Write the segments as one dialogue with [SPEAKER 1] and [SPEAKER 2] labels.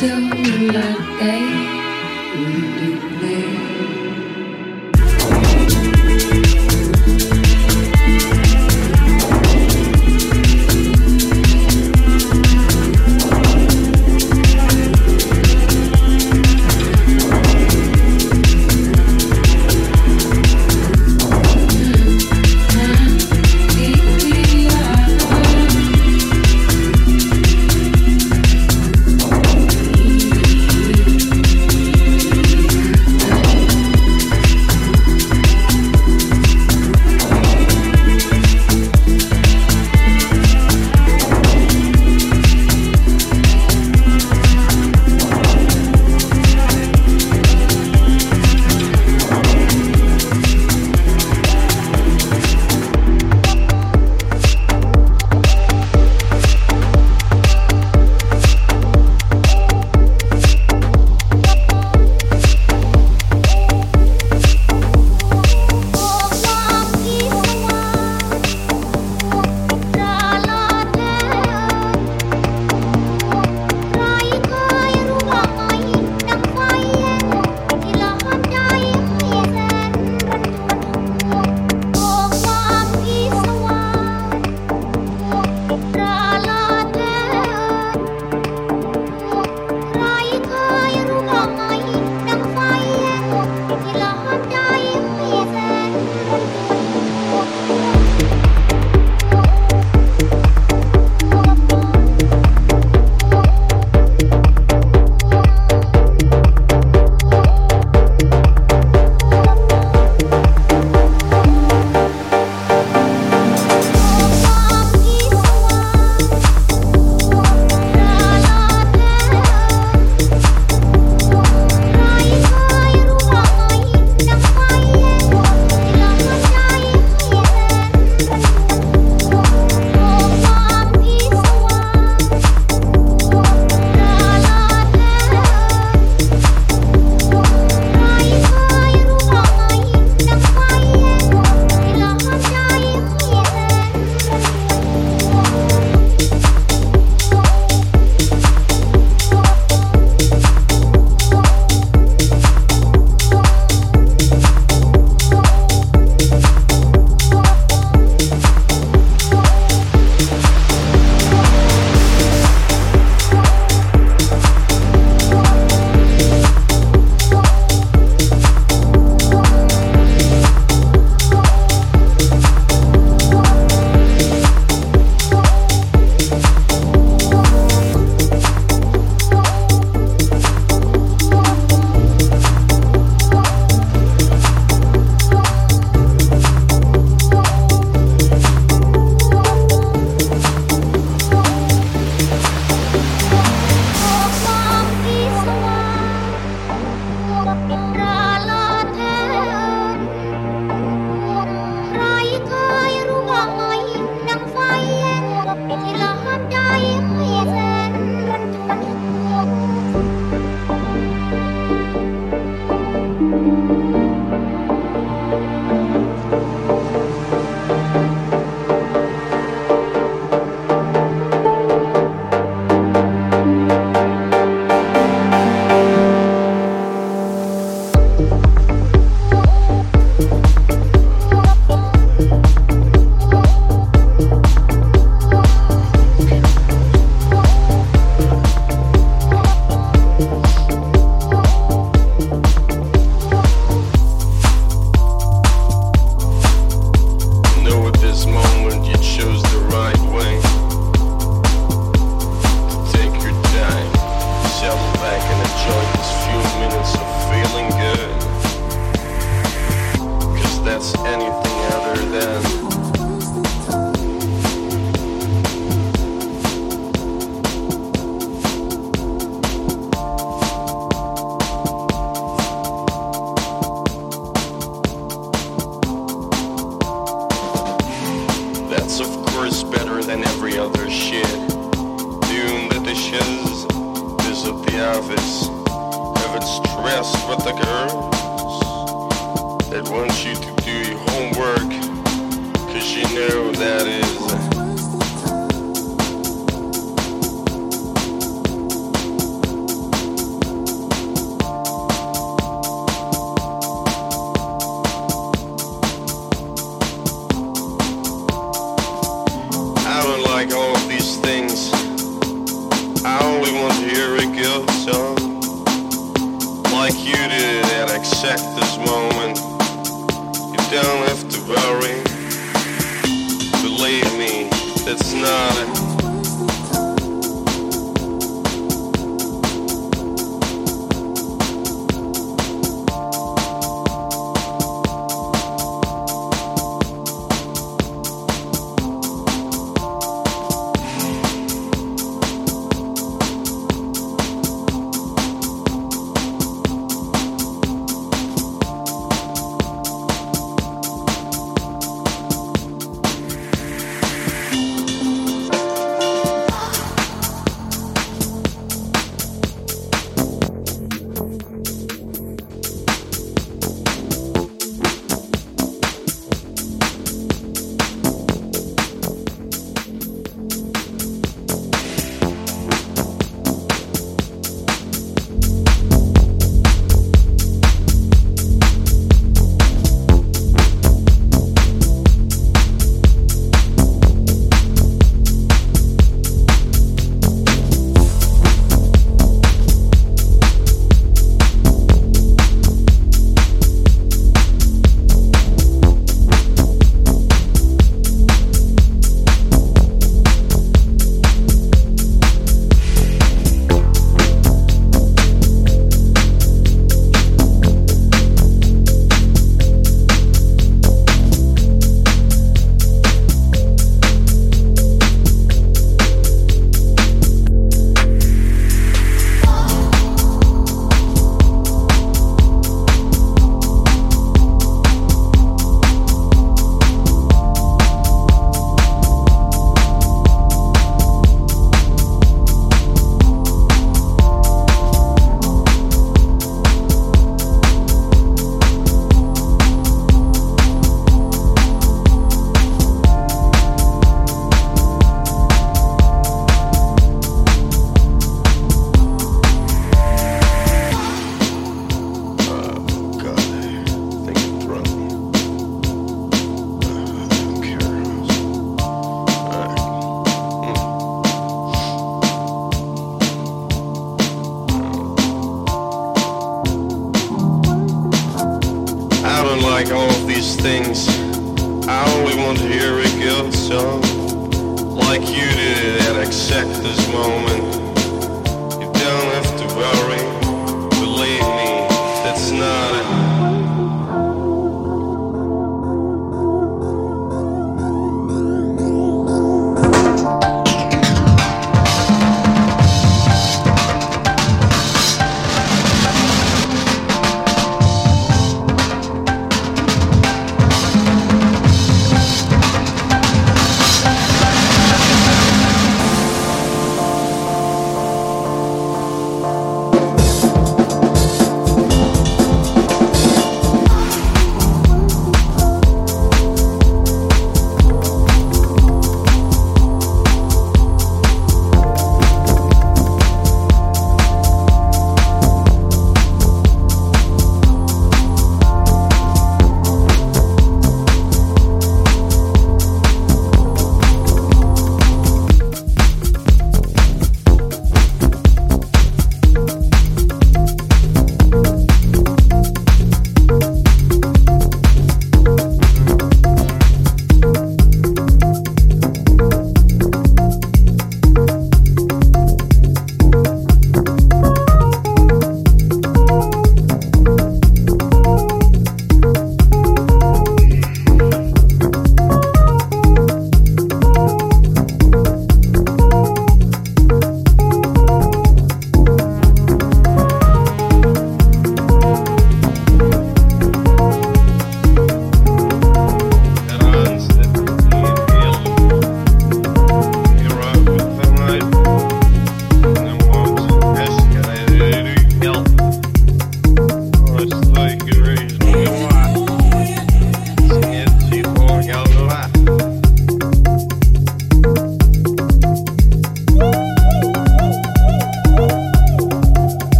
[SPEAKER 1] dừng là đây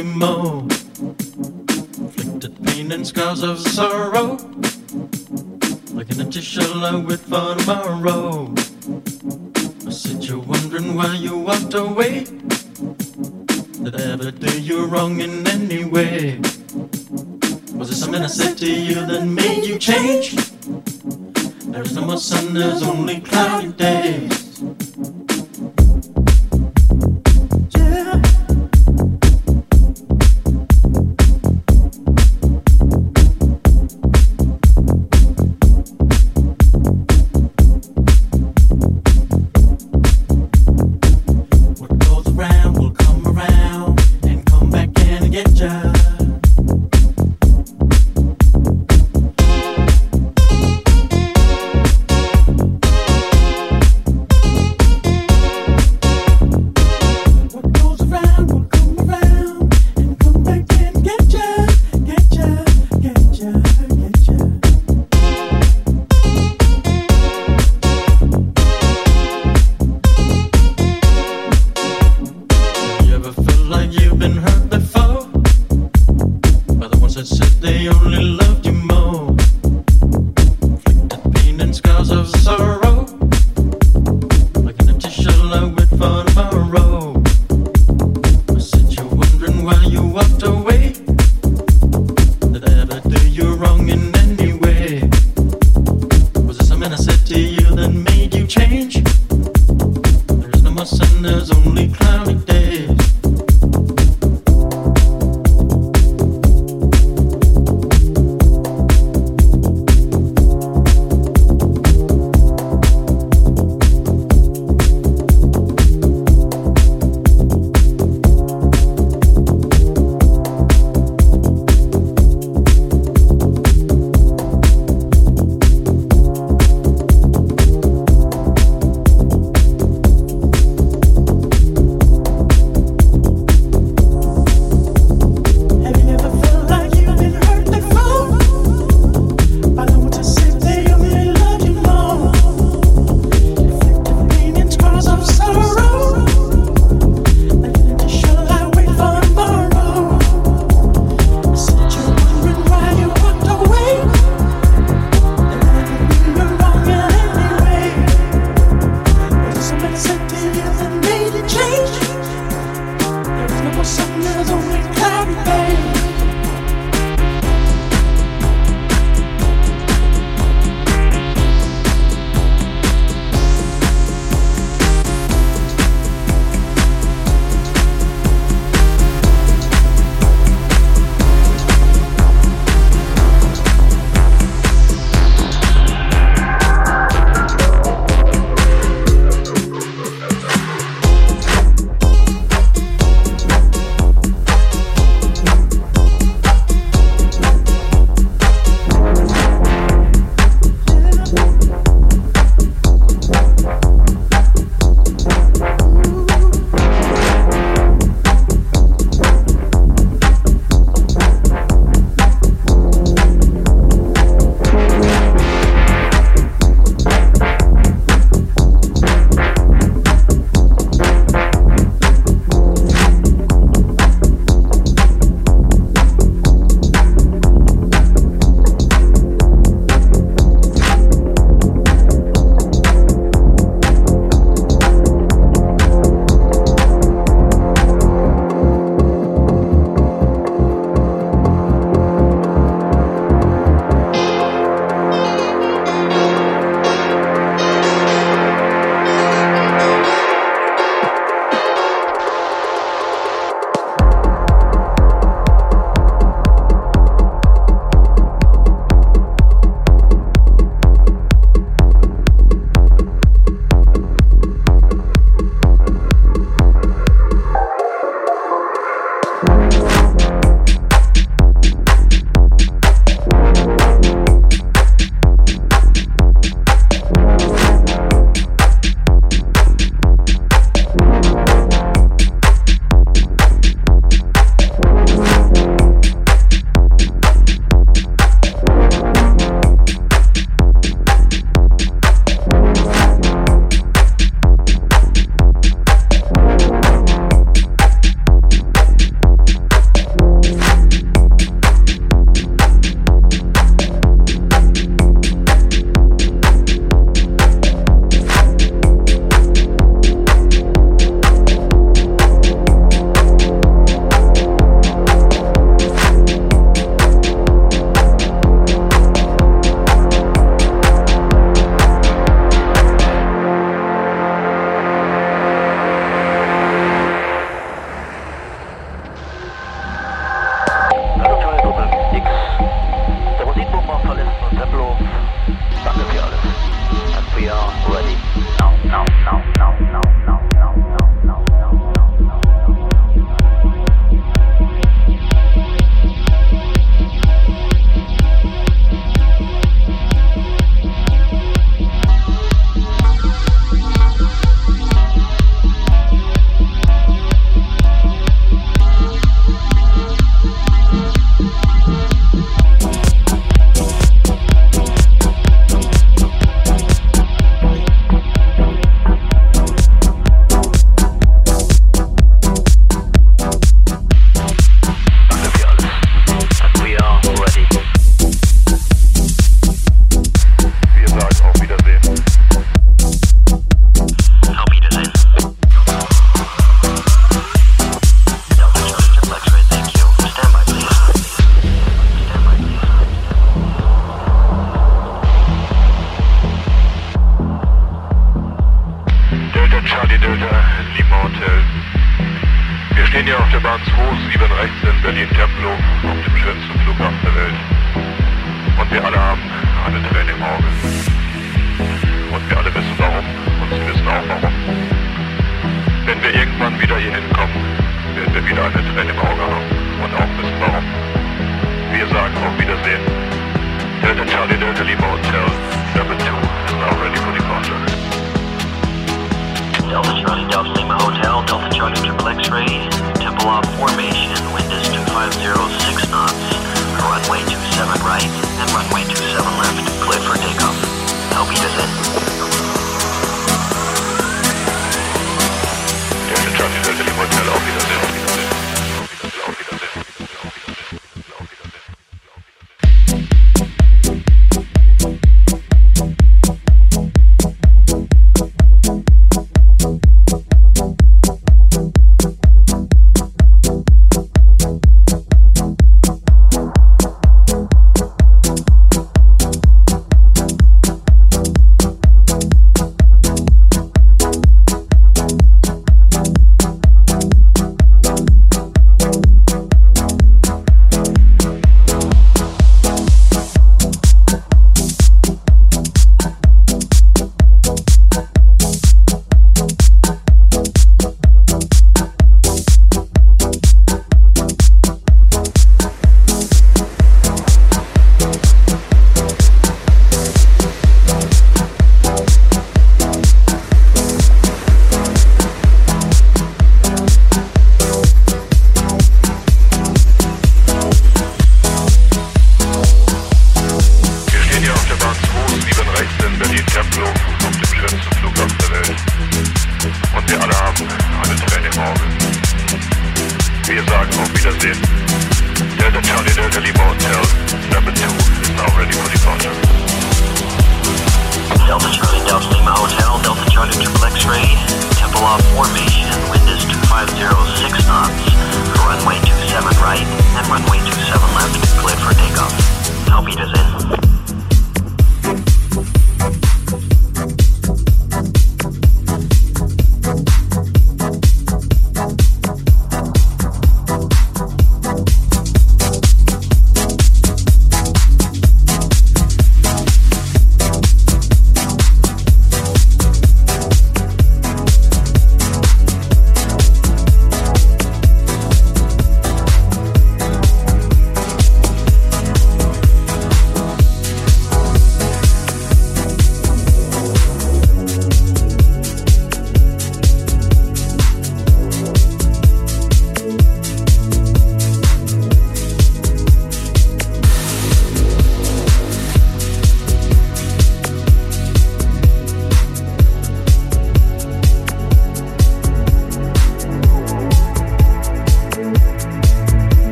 [SPEAKER 2] your money.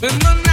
[SPEAKER 3] Been